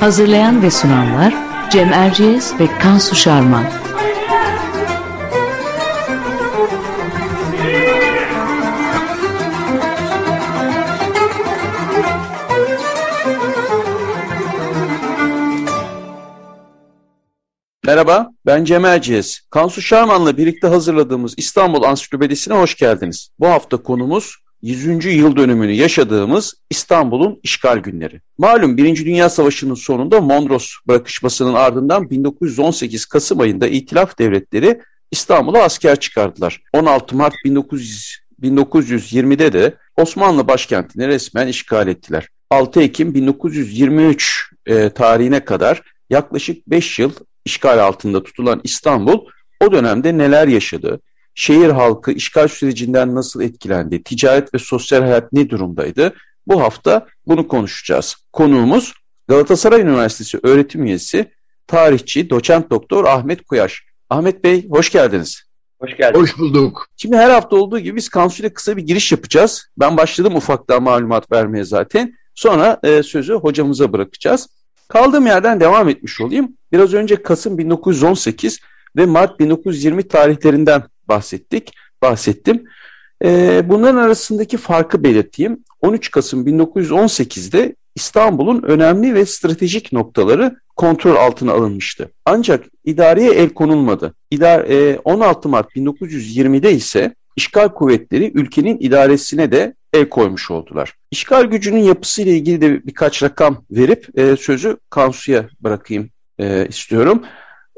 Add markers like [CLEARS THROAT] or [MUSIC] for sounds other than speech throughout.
Hazırlayan ve sunanlar Cem Erciyes ve Kansu Şarman. Merhaba, ben Cem Erciyes. Kansu Şarman'la birlikte hazırladığımız İstanbul Ansiklopedisi'ne hoş geldiniz. Bu hafta konumuz 100. yıl dönümünü yaşadığımız İstanbul'un işgal günleri. Malum Birinci Dünya Savaşı'nın sonunda Mondros bırakışmasının ardından 1918 Kasım ayında İtilaf Devletleri İstanbul'a asker çıkardılar. 16 Mart 1900, 1920'de de Osmanlı başkentini resmen işgal ettiler. 6 Ekim 1923 e, tarihine kadar yaklaşık 5 yıl işgal altında tutulan İstanbul o dönemde neler yaşadı, şehir halkı işgal sürecinden nasıl etkilendi, ticaret ve sosyal hayat ne durumdaydı? Bu hafta bunu konuşacağız. Konuğumuz Galatasaray Üniversitesi öğretim üyesi, tarihçi, doçent doktor Ahmet Kuyaş. Ahmet Bey hoş geldiniz. Hoş geldiniz. Hoş bulduk. Şimdi her hafta olduğu gibi biz Kansu kısa bir giriş yapacağız. Ben başladım ufaktan malumat vermeye zaten. Sonra e, sözü hocamıza bırakacağız. Kaldığım yerden devam etmiş olayım. Biraz önce Kasım 1918 ve Mart 1920 tarihlerinden bahsettik, bahsettim. E, bunların arasındaki farkı belirteyim. 13 Kasım 1918'de İstanbul'un önemli ve stratejik noktaları kontrol altına alınmıştı. Ancak idareye el konulmadı. İdar, e, 16 Mart 1920'de ise işgal kuvvetleri ülkenin idaresine de el koymuş oldular. İşgal gücünün yapısıyla ilgili de birkaç rakam verip e, sözü Kansu'ya bırakayım e, istiyorum.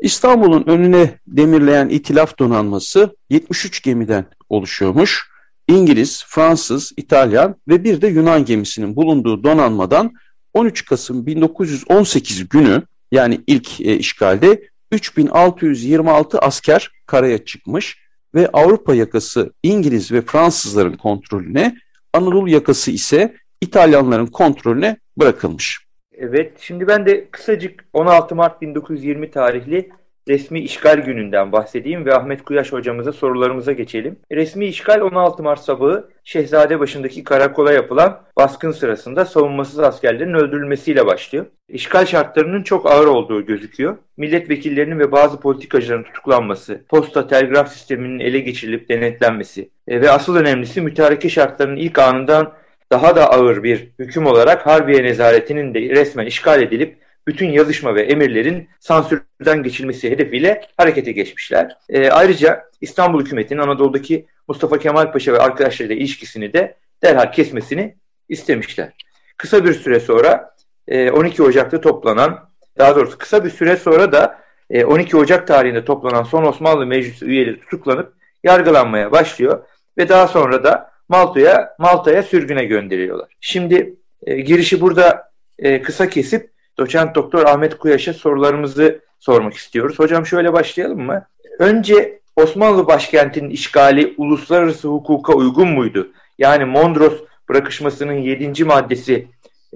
İstanbul'un önüne demirleyen itilaf donanması 73 gemiden oluşuyormuş. İngiliz, Fransız, İtalyan ve bir de Yunan gemisinin bulunduğu donanmadan 13 Kasım 1918 günü yani ilk e, işgalde 3626 asker karaya çıkmış ve Avrupa yakası İngiliz ve Fransızların kontrolüne, Anadolu yakası ise İtalyanların kontrolüne bırakılmış. Evet, şimdi ben de kısacık 16 Mart 1920 tarihli resmi işgal gününden bahsedeyim ve Ahmet Kuyaş hocamıza sorularımıza geçelim. Resmi işgal 16 Mart sabahı Şehzade başındaki karakola yapılan baskın sırasında savunmasız askerlerin öldürülmesiyle başlıyor. İşgal şartlarının çok ağır olduğu gözüküyor. Milletvekillerinin ve bazı politikacıların tutuklanması, posta telgraf sisteminin ele geçirilip denetlenmesi e, ve asıl önemlisi mütareke şartlarının ilk anından daha da ağır bir hüküm olarak Harbiye Nezaretinin de resmen işgal edilip bütün yazışma ve emirlerin sansürden geçilmesi hedefiyle harekete geçmişler. E, ayrıca İstanbul hükümetinin Anadolu'daki Mustafa Kemal Paşa ve arkadaşlarıyla ilişkisini de derhal kesmesini istemişler. Kısa bir süre sonra e, 12 Ocak'ta toplanan, daha doğrusu kısa bir süre sonra da e, 12 Ocak tarihinde toplanan son Osmanlı Meclisi üyeleri tutuklanıp yargılanmaya başlıyor ve daha sonra da Malta'ya Malta'ya sürgüne gönderiliyorlar. Şimdi e, girişi burada e, kısa kesip doçent doktor Ahmet Kuyaş'a sorularımızı sormak istiyoruz. Hocam şöyle başlayalım mı? Önce Osmanlı başkentinin işgali uluslararası hukuka uygun muydu? Yani Mondros bırakışmasının 7. maddesi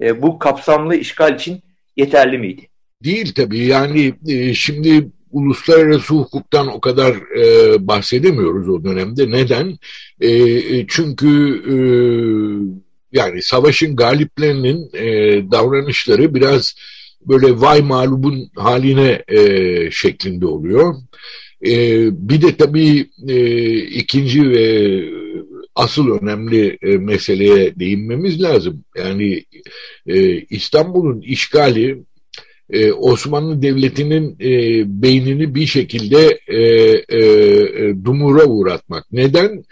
e, bu kapsamlı işgal için yeterli miydi? Değil tabii yani e, şimdi uluslararası hukuktan o kadar e, bahsedemiyoruz o dönemde. Neden? E, e çünkü e, yani savaşın galiplerinin e, davranışları biraz böyle vay mağlubun haline e, şeklinde oluyor. E, bir de tabii e, ikinci ve asıl önemli e, meseleye değinmemiz lazım. Yani e, İstanbul'un işgali e, Osmanlı Devleti'nin e, beynini bir şekilde e, dumura uğratmak. Neden?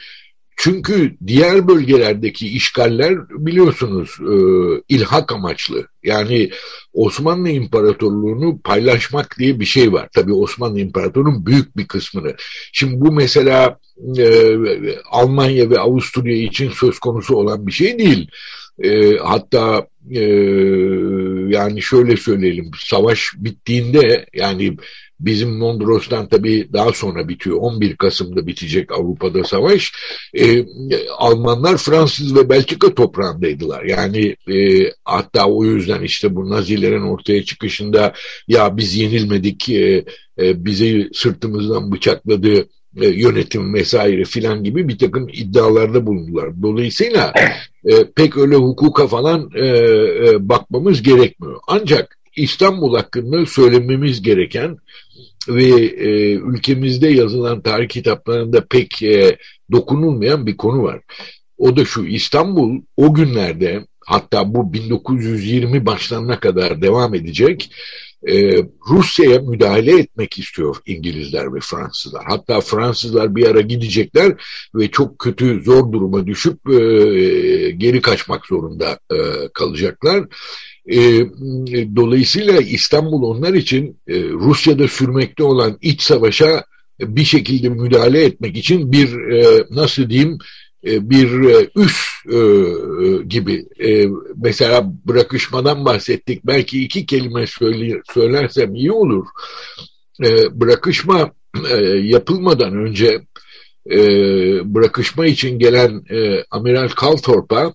çünkü diğer bölgelerdeki işgaller biliyorsunuz e, ilhak amaçlı. Yani Osmanlı İmparatorluğunu paylaşmak diye bir şey var. Tabii Osmanlı İmparatorluğu'nun büyük bir kısmını. Şimdi bu mesela e, Almanya ve Avusturya için söz konusu olan bir şey değil. Hatta e, yani şöyle söyleyelim savaş bittiğinde yani bizim Mondros'tan tabii daha sonra bitiyor 11 Kasım'da bitecek Avrupa'da savaş e, Almanlar Fransız ve Belçika toprağındaydılar. Yani e, hatta o yüzden işte bu Nazilerin ortaya çıkışında ya biz yenilmedik e, e, bizi sırtımızdan bıçakladı e, yönetim vesaire filan gibi bir takım iddialarda bulundular. Dolayısıyla [CLEARS THROAT] e, pek öyle hukuka falan e, e, bakmamız gerekmiyor. Ancak İstanbul hakkında söylememiz gereken ve e, ülkemizde yazılan tarih kitaplarında pek e, dokunulmayan bir konu var. O da şu İstanbul o günlerde hatta bu 1920 başlarına kadar devam edecek e, Rusya'ya müdahale etmek istiyor İngilizler ve Fransızlar. Hatta Fransızlar bir ara gidecekler ve çok kötü zor duruma düşüp e, geri kaçmak zorunda e, kalacaklar. E, dolayısıyla İstanbul onlar için e, Rusya'da sürmekte olan iç savaşa bir şekilde müdahale etmek için bir e, nasıl diyeyim bir e, üs e, gibi. Mesela bırakışmadan bahsettik. Belki iki kelime söylersem iyi olur. Bırakışma yapılmadan önce bırakışma için gelen Amiral Calthorpe'a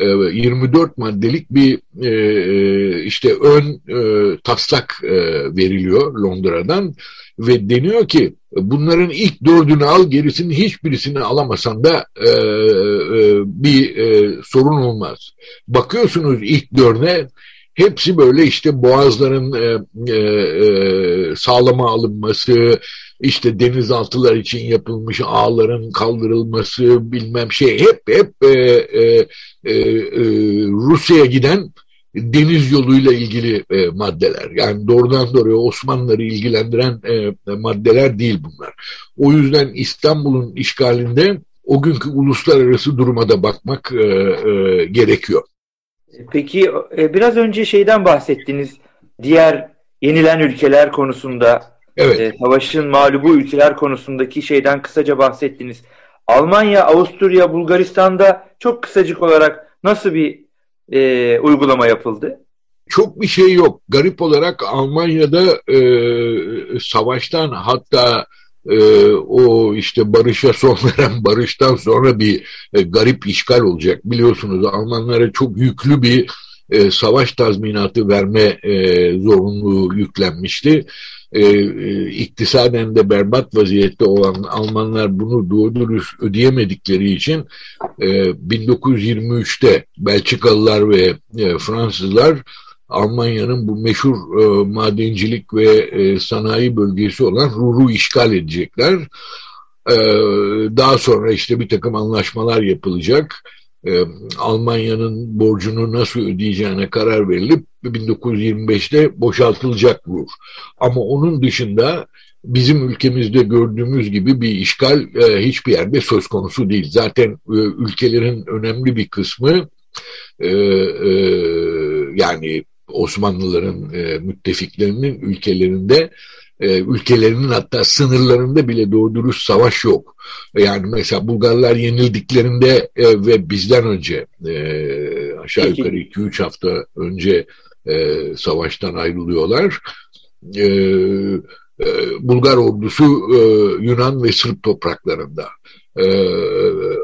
24 maddelik bir işte ön taslak veriliyor Londra'dan ve deniyor ki bunların ilk dördünü al gerisinin hiçbirisini alamasan da e, e, bir e, sorun olmaz. Bakıyorsunuz ilk dörde hepsi böyle işte boğazların e, e, e, sağlama alınması, işte denizaltılar için yapılmış ağların kaldırılması bilmem şey hep hep e, e, e, e, Rusya'ya giden deniz yoluyla ilgili e, maddeler. Yani doğrudan doğruya Osmanlıları ilgilendiren e, maddeler değil bunlar. O yüzden İstanbul'un işgalinde o günkü uluslararası duruma da bakmak e, e, gerekiyor. Peki e, biraz önce şeyden bahsettiniz. Diğer yenilen ülkeler konusunda, evet. e, savaşın mağlubu ülkeler konusundaki şeyden kısaca bahsettiniz. Almanya, Avusturya, Bulgaristan'da çok kısacık olarak nasıl bir e, uygulama yapıldı? Çok bir şey yok. Garip olarak Almanya'da e, savaştan hatta e, o işte barışa son [LAUGHS] veren barıştan sonra bir e, garip işgal olacak. Biliyorsunuz Almanlara çok yüklü bir e, savaş tazminatı verme e, zorunluluğu yüklenmişti e, e, iktisaden de berbat vaziyette olan Almanlar bunu doğru dürüst ödeyemedikleri için e, 1923'te Belçikalılar ve e, Fransızlar Almanya'nın bu meşhur e, madencilik ve e, sanayi bölgesi olan Ruhr'u işgal edecekler. E, daha sonra işte bir takım anlaşmalar yapılacak e, Almanya'nın borcunu nasıl ödeyeceğine karar verilip 1925'te boşaltılacak bu. Ama onun dışında bizim ülkemizde gördüğümüz gibi bir işgal e, hiçbir yerde söz konusu değil. Zaten e, ülkelerin önemli bir kısmı e, e, yani Osmanlıların e, müttefiklerinin ülkelerinde e, ülkelerinin hatta sınırlarında bile doğru dürüst savaş yok. Yani mesela Bulgarlar yenildiklerinde e, ve bizden önce e, aşağı yukarı 2-3 hafta önce e, savaştan ayrılıyorlar. E, e, Bulgar ordusu e, Yunan ve Sırp topraklarında. E,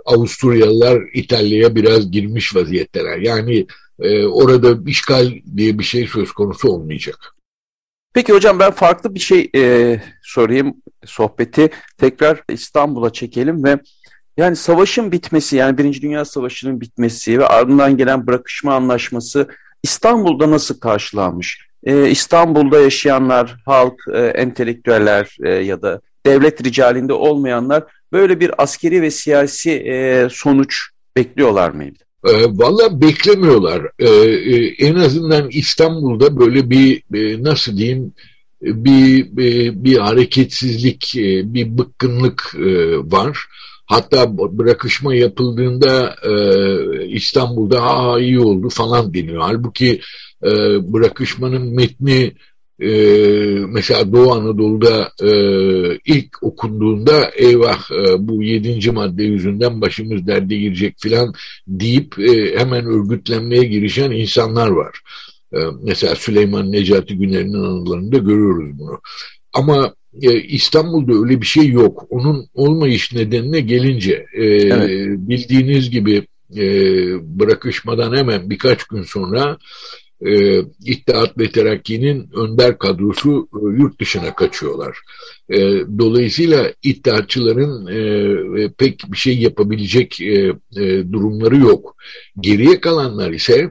Avusturyalılar İtalya'ya biraz girmiş vaziyetteler. Yani e, orada işgal diye bir şey söz konusu olmayacak. Peki hocam ben farklı bir şey e, sorayım sohbeti tekrar İstanbul'a çekelim ve yani savaşın bitmesi yani Birinci Dünya Savaşı'nın bitmesi ve ardından gelen bırakışma anlaşması İstanbul'da nasıl karşılanmış? Ee, İstanbul'da yaşayanlar, halk, e, entelektüeller e, ya da devlet ricalinde olmayanlar böyle bir askeri ve siyasi e, sonuç bekliyorlar mıydı? E, Valla beklemiyorlar. E, e, en azından İstanbul'da böyle bir e, nasıl diyeyim bir, bir, bir hareketsizlik, e, bir bıkkınlık e, var. Hatta bırakışma yapıldığında e, İstanbul'da ha iyi oldu falan deniyor. Halbuki e, bırakışmanın metni e, mesela Doğu Anadolu'da e, ilk okunduğunda eyvah e, bu yedinci madde yüzünden başımız derde girecek filan deyip e, hemen örgütlenmeye girişen insanlar var. E, mesela Süleyman Necati Güner'in anılarında görüyoruz bunu. Ama e, İstanbul'da öyle bir şey yok. Onun olmayış nedenine gelince e, evet. bildiğiniz gibi e, bırakışmadan hemen birkaç gün sonra e, İttihat ve Terakki'nin önder kadrosu e, yurt dışına kaçıyorlar. E, dolayısıyla İttihatçıların e, pek bir şey yapabilecek e, e, durumları yok. Geriye kalanlar ise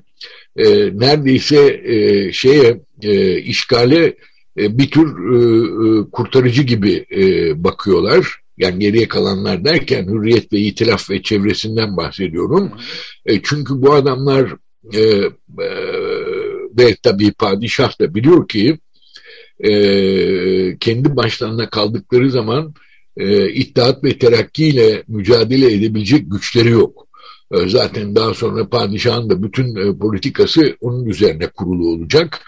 e, neredeyse e, şeye e, işgale e, bir tür e, e, kurtarıcı gibi e, bakıyorlar. Yani geriye kalanlar derken Hürriyet ve İtilaf ve çevresinden bahsediyorum. E, çünkü bu adamlar e, e, ve tabii padişah da biliyor ki e, kendi başlarına kaldıkları zaman e, İttihat ve Terakki ile mücadele edebilecek güçleri yok. E, zaten daha sonra padişahın da bütün e, politikası onun üzerine kurulu olacak.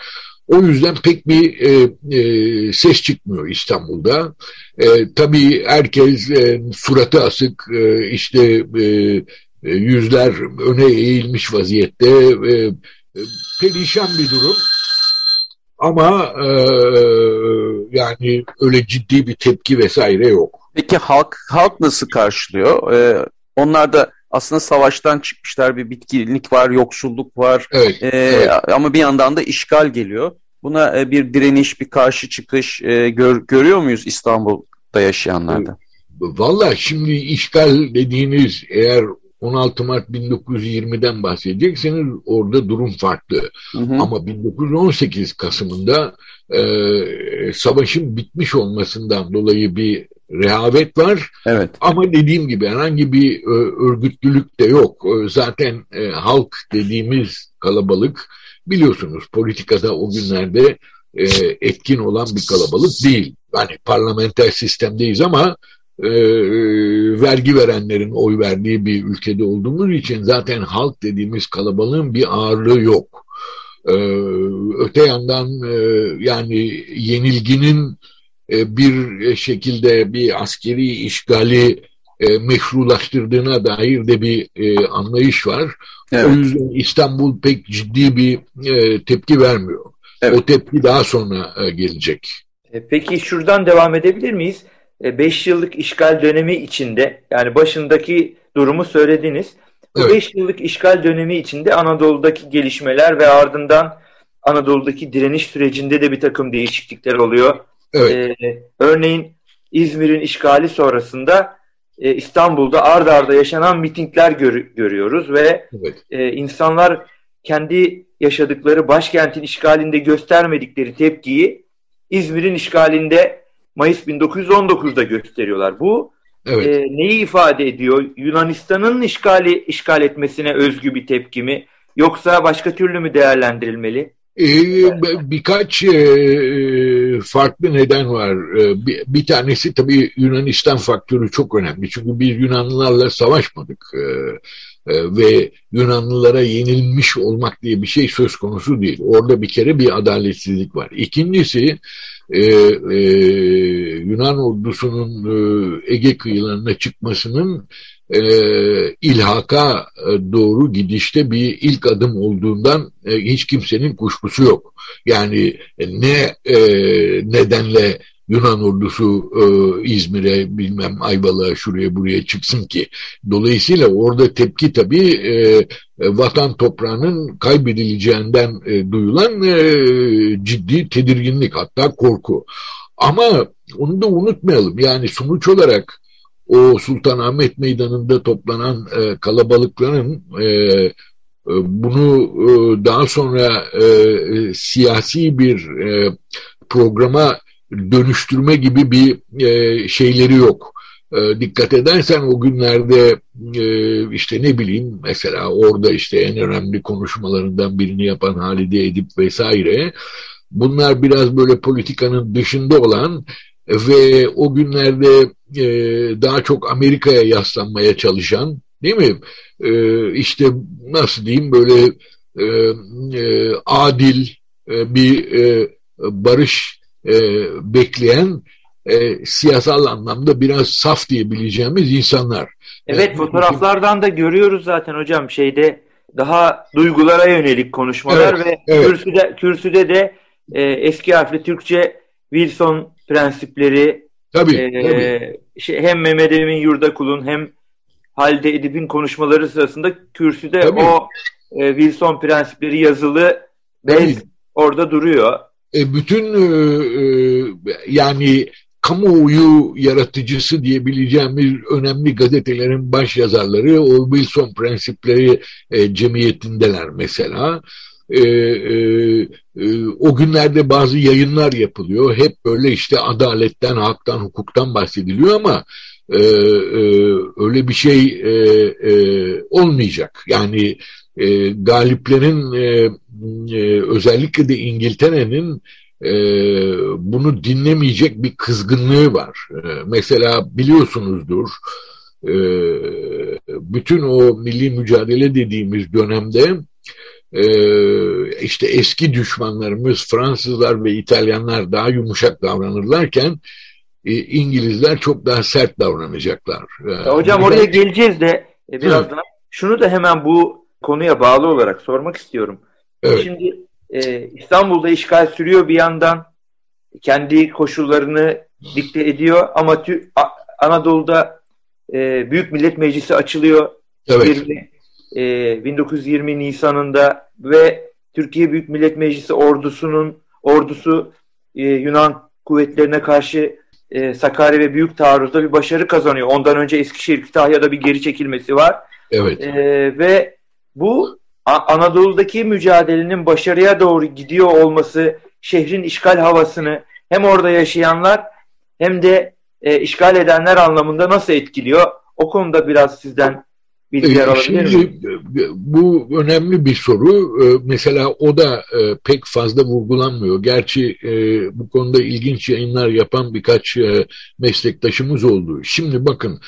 O yüzden pek bir e, e, ses çıkmıyor İstanbul'da. E, tabii herkes e, suratı asık, e, işte e, e yüzler öne eğilmiş vaziyette. E, perişan bir durum. Ama e, yani öyle ciddi bir tepki vesaire yok. Peki halk halk nasıl karşılıyor? Ee, onlar da aslında savaştan çıkmışlar bir bitkinlik var, yoksulluk var. Evet, ee, evet. Ama bir yandan da işgal geliyor. Buna e, bir direniş, bir karşı çıkış e, gör, görüyor muyuz İstanbul'da yaşayanlarda? Valla şimdi işgal dediğiniz eğer 16 Mart 1920'den bahsedecekseniz orada durum farklı. Hı hı. Ama 1918 Kasım'ında e, savaşın bitmiş olmasından dolayı bir rehavet var. Evet. Ama dediğim gibi herhangi bir e, örgütlülük de yok. E, zaten e, halk dediğimiz kalabalık biliyorsunuz politikada o günlerde e, etkin olan bir kalabalık değil. Yani parlamenter sistemdeyiz ama e, vergi verenlerin oy verdiği bir ülkede olduğumuz için zaten halk dediğimiz kalabalığın bir ağırlığı yok. E, öte yandan e, yani yenilginin e, bir şekilde bir askeri işgali e, meşrulaştırdığına dair de bir e, anlayış var. Evet. O yüzden İstanbul pek ciddi bir e, tepki vermiyor. Evet. O tepki daha sonra e, gelecek. E, peki şuradan devam edebilir miyiz? 5 e, yıllık işgal dönemi içinde yani başındaki durumu söylediniz. Bu 5 evet. yıllık işgal dönemi içinde Anadolu'daki gelişmeler ve ardından Anadolu'daki direniş sürecinde de bir takım değişiklikler oluyor. Evet. Ee, örneğin İzmir'in işgali sonrasında e, İstanbul'da ard arda yaşanan mitingler gör, görüyoruz ve evet. e, insanlar kendi yaşadıkları başkentin işgalinde göstermedikleri tepkiyi İzmir'in işgalinde Mayıs 1919'da gösteriyorlar. Bu evet. e, neyi ifade ediyor? Yunanistan'ın işgali işgal etmesine özgü bir tepki mi? Yoksa başka türlü mü değerlendirilmeli? Ee, birkaç e, farklı neden var. Ee, bir, bir tanesi tabii Yunanistan faktörü çok önemli. Çünkü biz Yunanlılarla savaşmadık. Ee, e, ve Yunanlılara yenilmiş olmak diye bir şey söz konusu değil. Orada bir kere bir adaletsizlik var. İkincisi e, e, Yunan ordusunun Ege kıyılarına çıkmasının e, ilhaka e, doğru gidişte bir ilk adım olduğundan e, hiç kimsenin kuşkusu yok. Yani e, ne e, nedenle Yunan ordusu e, İzmir'e bilmem Ayvalık'a şuraya buraya çıksın ki. Dolayısıyla orada tepki tabii e, e, vatan toprağının kaybedileceğinden e, duyulan e, ciddi tedirginlik hatta korku. Ama onu da unutmayalım yani sonuç olarak o Sultanahmet Meydanı'nda toplanan e, kalabalıkların e, e bunu e, daha sonra e, siyasi bir e, programa dönüştürme gibi bir e, şeyleri yok. E, dikkat edersen o günlerde e, işte ne bileyim mesela orada işte en önemli konuşmalarından birini yapan Halide Edip vesaire bunlar biraz böyle politikanın dışında olan ve o günlerde e, daha çok Amerika'ya yaslanmaya çalışan değil mi? E, işte nasıl diyeyim böyle e, e, adil e, bir e, barış e, bekleyen e, siyasal anlamda biraz saf diyebileceğimiz insanlar. Evet e, fotoğraflardan da görüyoruz zaten hocam şeyde daha duygulara yönelik konuşmalar evet, ve evet. kürsüde, kürsüde de e, eski harfli Türkçe Wilson prensipleri tabii, e, tabii. Şey, hem Mehmet Emin Yurdakul'un hem Halide Edip'in konuşmaları sırasında kürsüde tabii. o e, Wilson prensipleri yazılı bez orada duruyor. E, bütün e, e, yani kamuoyu yaratıcısı diyebileceğimiz önemli gazetelerin baş yazarları o Wilson prensipleri e, cemiyetindeler mesela. E, e, e, o günlerde bazı yayınlar yapılıyor. Hep böyle işte adaletten, haktan, hukuktan bahsediliyor ama e, e, öyle bir şey e, e, olmayacak. Yani e, galiplerin e, e, özellikle de İngiltere'nin e, bunu dinlemeyecek bir kızgınlığı var. E, mesela biliyorsunuzdur e, bütün o milli mücadele dediğimiz dönemde e, işte eski düşmanlarımız Fransızlar ve İtalyanlar daha yumuşak davranırlarken e, İngilizler çok daha sert davranacaklar. E, hocam oraya geleceğiz de e, birazdan. Şunu da hemen bu konuya bağlı olarak sormak istiyorum. Evet. Şimdi e, İstanbul'da işgal sürüyor bir yandan. Kendi koşullarını dikte ediyor ama tü, A, Anadolu'da e, Büyük Millet Meclisi açılıyor. Evet. 20, e, 1920 Nisan'ında ve Türkiye Büyük Millet Meclisi ordusunun ordusu e, Yunan kuvvetlerine karşı e, Sakarya ve Büyük Taarruz'da bir başarı kazanıyor. Ondan önce Eskişehir, Kütahya'da bir geri çekilmesi var. Evet. E, ve bu Anadolu'daki mücadelenin başarıya doğru gidiyor olması şehrin işgal havasını hem orada yaşayanlar hem de e, işgal edenler anlamında nasıl etkiliyor? O konuda biraz sizden bilgiler e, alabilir miyim? E, bu önemli bir soru. E, mesela o da pek fazla vurgulanmıyor. Gerçi bu konuda ilginç yayınlar yapan birkaç meslektaşımız oldu. Şimdi bakın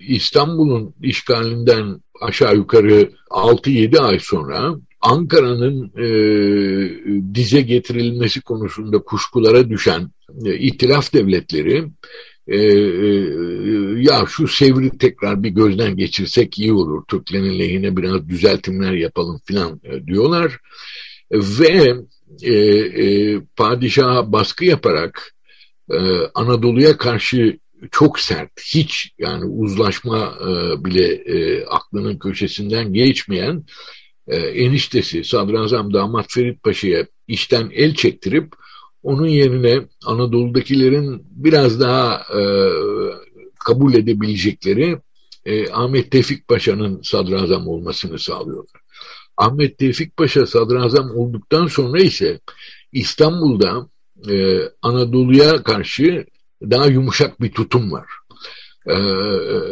İstanbul'un işgalinden aşağı yukarı 6-7 ay sonra Ankara'nın e, dize getirilmesi konusunda kuşkulara düşen e, itilaf devletleri e, e, ya şu sevri tekrar bir gözden geçirsek iyi olur. Türklerin lehine biraz düzeltimler yapalım filan e, diyorlar. Ve e, e, padişaha baskı yaparak e, Anadolu'ya karşı çok sert, hiç yani uzlaşma e, bile e, aklının köşesinden geçmeyen e, eniştesi Sadrazam Damat Ferit Paşa'ya işten el çektirip onun yerine Anadolu'dakilerin biraz daha e, kabul edebilecekleri e, Ahmet Tevfik Paşa'nın sadrazam olmasını sağlıyorlar. Ahmet Tevfik Paşa sadrazam olduktan sonra ise İstanbul'da e, Anadolu'ya karşı daha yumuşak bir tutum var. Ee,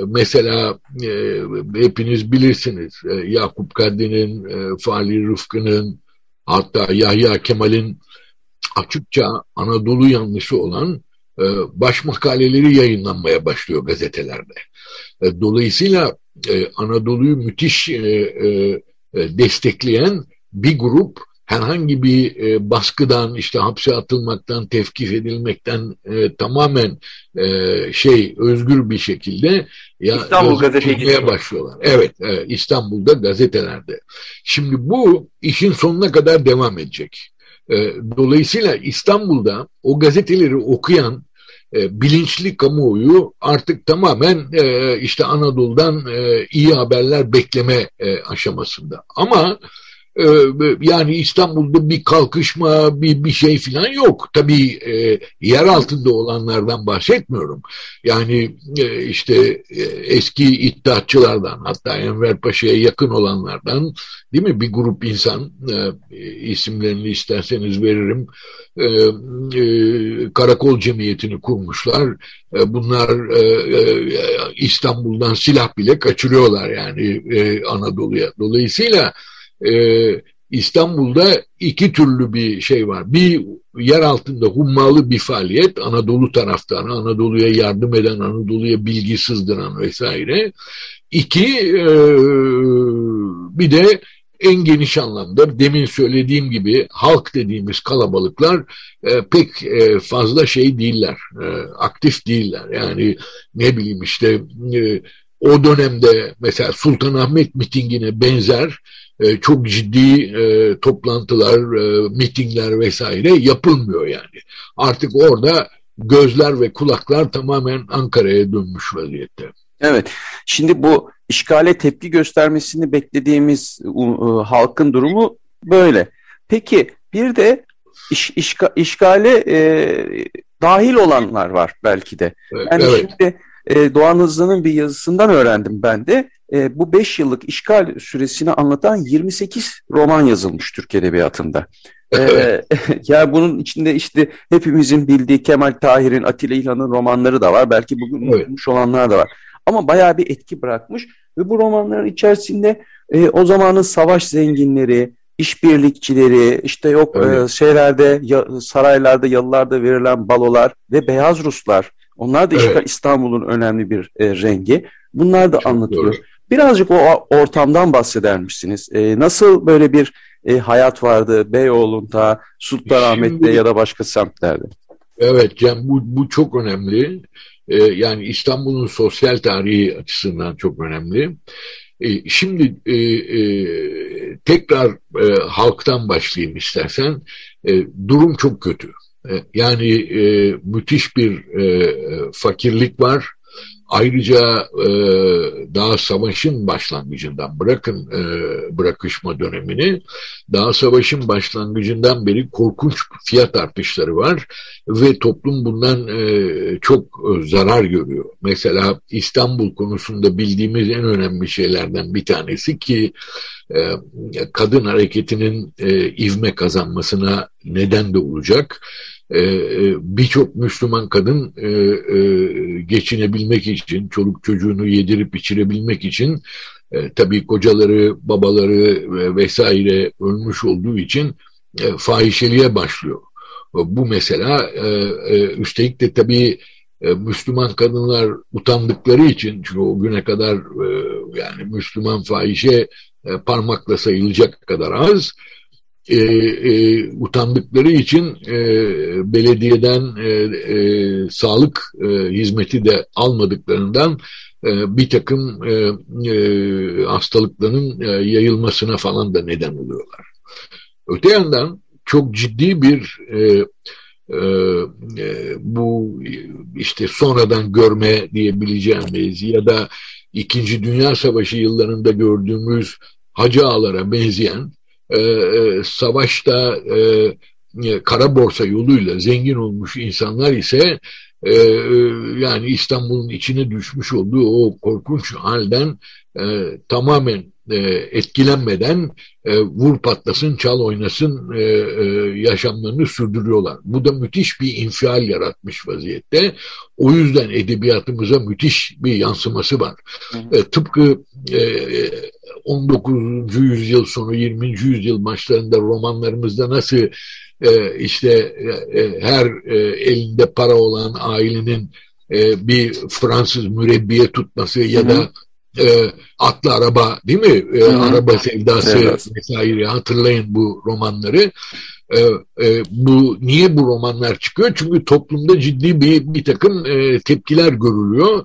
mesela e, hepiniz bilirsiniz e, Yakup Kadri'nin, e, Fahri Rıfkı'nın hatta Yahya Kemal'in açıkça Anadolu yanlışı olan e, baş makaleleri yayınlanmaya başlıyor gazetelerde. E, dolayısıyla e, Anadolu'yu müthiş e, e, e destekleyen bir grup herhangi bir e, baskıdan işte hapse atılmaktan tevkif edilmekten e, tamamen e, şey özgür bir şekilde ya İstanbul gazeteciliğe başlıyorlar. Evet, evet İstanbul'da gazetelerde. Şimdi bu işin sonuna kadar devam edecek. E, dolayısıyla İstanbul'da o gazeteleri okuyan e, bilinçli kamuoyu artık tamamen e, işte Anadolu'dan e, iyi haberler bekleme aşamasında. Ama ee, yani İstanbul'da bir kalkışma, bir, bir şey falan yok. Tabii e, yer altında olanlardan bahsetmiyorum. Yani e, işte e, eski iddiatçılardan hatta Enver Paşa'ya yakın olanlardan değil mi bir grup insan e, isimlerini isterseniz veririm. E, e, Karakol Cemiyeti'ni kurmuşlar. E, bunlar e, e, İstanbul'dan silah bile kaçırıyorlar yani e, Anadolu'ya. Dolayısıyla e, İstanbul'da iki türlü bir şey var. Bir yer altında hummalı bir faaliyet Anadolu taraftarı, Anadolu'ya yardım eden, Anadolu'ya bilgi sızdıran vesaire. İki e, bir de en geniş anlamda demin söylediğim gibi halk dediğimiz kalabalıklar e, pek e, fazla şey değiller, e, aktif değiller. Yani ne bileyim işte e, o dönemde mesela Sultanahmet mitingine benzer e, çok ciddi e, toplantılar, e, mitingler vesaire yapılmıyor yani. Artık orada gözler ve kulaklar tamamen Ankara'ya dönmüş vaziyette. Evet. Şimdi bu işgale tepki göstermesini beklediğimiz uh, halkın durumu böyle. Peki bir de iş, işga, işgale e, dahil olanlar var belki de. Yani evet. şimdi e, Doğan Hızlı'nın bir yazısından öğrendim ben de. E, bu 5 yıllık işgal süresini anlatan 28 roman yazılmış Türk Edebiyatı'nda. ee, [LAUGHS] ya bunun içinde işte hepimizin bildiği Kemal Tahir'in, Atilla İlhan'ın romanları da var. Belki bugün evet. unutmuş olanlar da var. Ama bayağı bir etki bırakmış ve bu romanların içerisinde e, o zamanın savaş zenginleri, işbirlikçileri, işte yok e, şeylerde, ya, saraylarda, yalılarda verilen balolar ve beyaz Ruslar. Onlar da evet. İstanbul'un önemli bir e, rengi. Bunlar da Çok anlatıyor. Doğru. Birazcık o ortamdan bahseder misiniz? E, nasıl böyle bir e, hayat vardı Beyoğlu'nda, Sultanahmet'te ya da başka semtlerde? Evet Cem bu, bu çok önemli. Ee, yani İstanbul'un sosyal tarihi açısından çok önemli. Ee, şimdi e, e, tekrar e, halktan başlayayım istersen. E, durum çok kötü. E, yani e, müthiş bir e, fakirlik var Ayrıca e, daha savaşın başlangıcından bırakın e, bırakışma dönemini daha savaşın başlangıcından beri korkunç fiyat artışları var ve toplum bundan e, çok e, zarar görüyor. Mesela İstanbul konusunda bildiğimiz en önemli şeylerden bir tanesi ki e, kadın hareketinin e, ivme kazanmasına neden de olacak birçok Müslüman kadın e, geçinebilmek için, çoluk çocuğunu yedirip içirebilmek için tabii kocaları, babaları vesaire ölmüş olduğu için fahişeliğe başlıyor. Bu mesela üstelik de tabii Müslüman kadınlar utandıkları için çünkü o güne kadar yani Müslüman fahişe parmakla sayılacak kadar az e, e, utandıkları için e, belediyeden e, e, sağlık e, hizmeti de almadıklarından e, bir takım e, e, hastalıkların e, yayılmasına falan da neden oluyorlar. Öte yandan çok ciddi bir e, e, e bu işte sonradan görme diyebileceğimiz ya da İkinci Dünya Savaşı yıllarında gördüğümüz hacı ağalara benzeyen e, e, savaşta e, e, kara borsa yoluyla zengin olmuş insanlar ise e, e, yani İstanbul'un içine düşmüş olduğu o korkunç halden e, tamamen e, etkilenmeden e, vur patlasın, çal oynasın e, e, yaşamlarını sürdürüyorlar. Bu da müthiş bir infial yaratmış vaziyette. O yüzden edebiyatımıza müthiş bir yansıması var. E, tıpkı e, 19. yüzyıl sonu 20. yüzyıl başlarında romanlarımızda nasıl e, işte e, e, her e, elinde para olan ailenin e, bir Fransız mürebbiye tutması ya da e, atlı araba değil mi? E, araba sevdası evet. vesaire hatırlayın bu romanları. E, e, bu niye bu romanlar çıkıyor? Çünkü toplumda ciddi bir bir takım e, tepkiler görülüyor.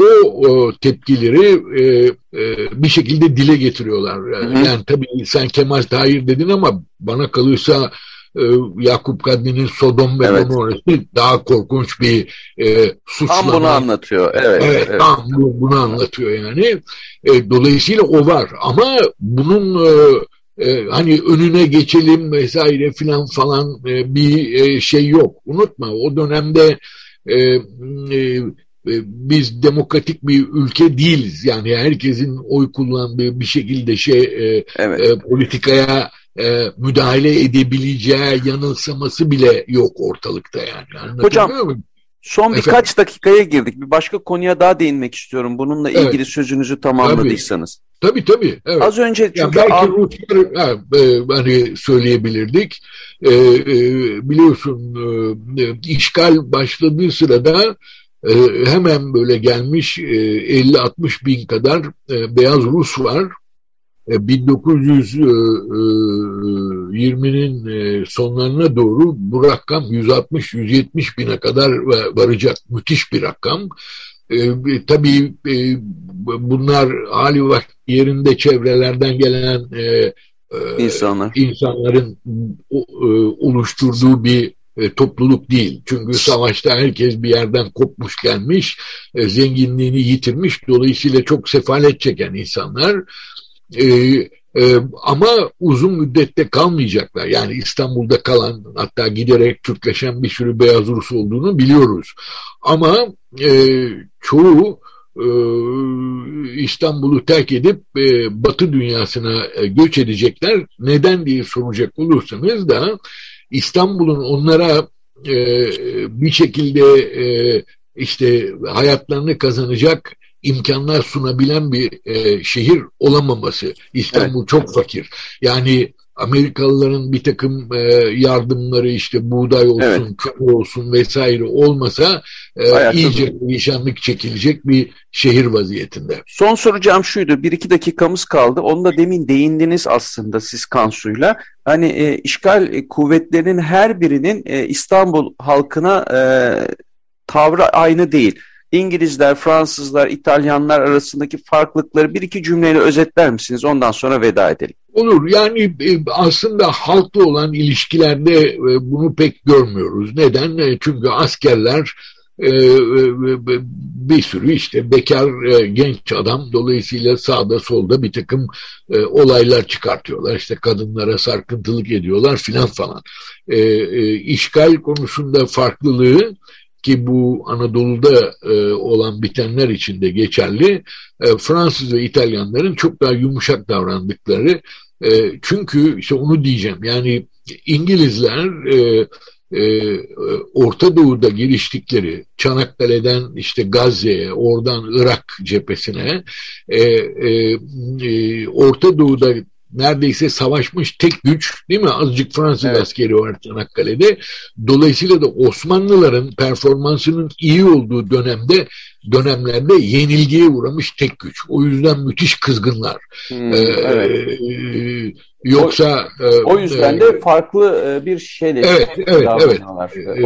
O, o tepkileri e, e, bir şekilde dile getiriyorlar. Yani, yani tabii sen Kemal Tahir dedin ama bana kalırsa e, Yakup Kadri'nin Sodom ve evet. Gomorra'sı daha korkunç bir e, suçlama. Tam bunu anlatıyor. Evet, evet, evet. tam bu, bunu anlatıyor yani. E, dolayısıyla o var ama bunun e, e, hani önüne geçelim vesaire filan falan e, bir e, şey yok. Unutma o dönemde e, e, e biz demokratik bir ülke değiliz. Yani herkesin oy kullandığı bir şekilde şey e, evet. e, politikaya e, müdahale edebileceği yanılsaması bile yok ortalıkta yani. Hocam Son birkaç dakikaya girdik. Bir başka konuya daha değinmek istiyorum. Bununla ilgili evet. sözünüzü tamamladıysanız. Tabii tabii. Evet. Az önce çünkü yani belki Ruslar ha, e, hani söyleyebilirdik. E, e, biliyorsun e, işgal başladığı sırada e, hemen böyle gelmiş e, 50-60 bin kadar e, beyaz Rus var 1920'nin e, e, e, sonlarına doğru bu rakam 160-170 bine kadar varacak. Müthiş bir rakam. tabii bunlar hali vakti yerinde çevrelerden gelen insanlar insanların oluşturduğu bir topluluk değil. Çünkü savaşta herkes bir yerden kopmuş gelmiş, zenginliğini yitirmiş. Dolayısıyla çok sefalet çeken insanlar. E, e, ama uzun müddette kalmayacaklar. Yani İstanbul'da kalan hatta giderek Türkleşen bir sürü beyaz Rus olduğunu biliyoruz. Ama e, çoğu e, İstanbul'u terk edip e, Batı dünyasına e, göç edecekler. Neden diye soracak olursanız da İstanbul'un onlara e, bir şekilde e, işte hayatlarını kazanacak imkanlar sunabilen bir e, şehir olamaması. İstanbul evet. çok fakir. Yani Amerikalıların bir takım e, yardımları işte buğday olsun, evet. kömür olsun vesaire olmasa e, iyice nişanlık çekilecek bir şehir vaziyetinde. Son soracağım şuydu. Bir iki dakikamız kaldı. Onu da demin değindiniz aslında siz Kansu'yla. Hani e, işgal kuvvetlerinin her birinin e, İstanbul halkına e, tavrı aynı değil. İngilizler, Fransızlar, İtalyanlar arasındaki farklılıkları bir iki cümleyle özetler misiniz? Ondan sonra veda edelim. Olur. Yani e, aslında halkla olan ilişkilerde e, bunu pek görmüyoruz. Neden? E, çünkü askerler bir sürü işte bekar genç adam dolayısıyla sağda solda bir takım olaylar çıkartıyorlar. İşte kadınlara sarkıntılık ediyorlar filan falan. İşgal konusunda farklılığı ki bu Anadolu'da e, olan bitenler için de geçerli. E, Fransız ve İtalyanların çok daha yumuşak davrandıkları. E, çünkü işte onu diyeceğim yani İngilizler e, e, Orta Doğu'da geliştikleri Çanakkale'den işte Gazze'ye, oradan Irak cephesine, e, e, e, Orta Doğu'da neredeyse savaşmış tek güç değil mi? Azıcık Fransız evet. askeri var Çanakkale'de. Dolayısıyla da Osmanlıların performansının iyi olduğu dönemde dönemlerde yenilgiye uğramış tek güç. O yüzden müthiş kızgınlar. Hmm, ee, evet. E, yoksa o, e, o yüzden e, de farklı e, bir şeyle Evet, evet, evet.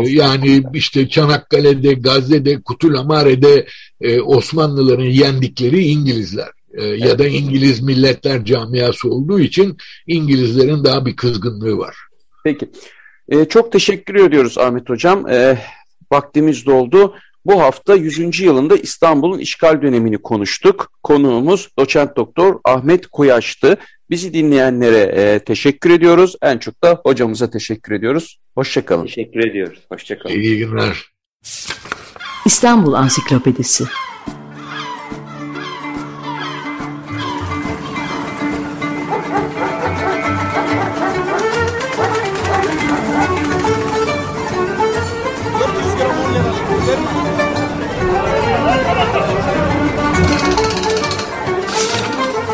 E, yani işte Çanakkale'de, Gazze'de, Kutulamare'de e, Osmanlıların yendikleri İngilizler ya da İngiliz milletler camiası olduğu için İngilizlerin daha bir kızgınlığı var. Peki. E, çok teşekkür ediyoruz Ahmet Hocam. E, vaktimiz doldu. Bu hafta 100. yılında İstanbul'un işgal dönemini konuştuk. Konuğumuz doçent doktor Ahmet Koyaş'tı. Bizi dinleyenlere e, teşekkür ediyoruz. En çok da hocamıza teşekkür ediyoruz. Hoşçakalın. Teşekkür ediyoruz. Hoşçakalın. İyi günler. İstanbul Ansiklopedisi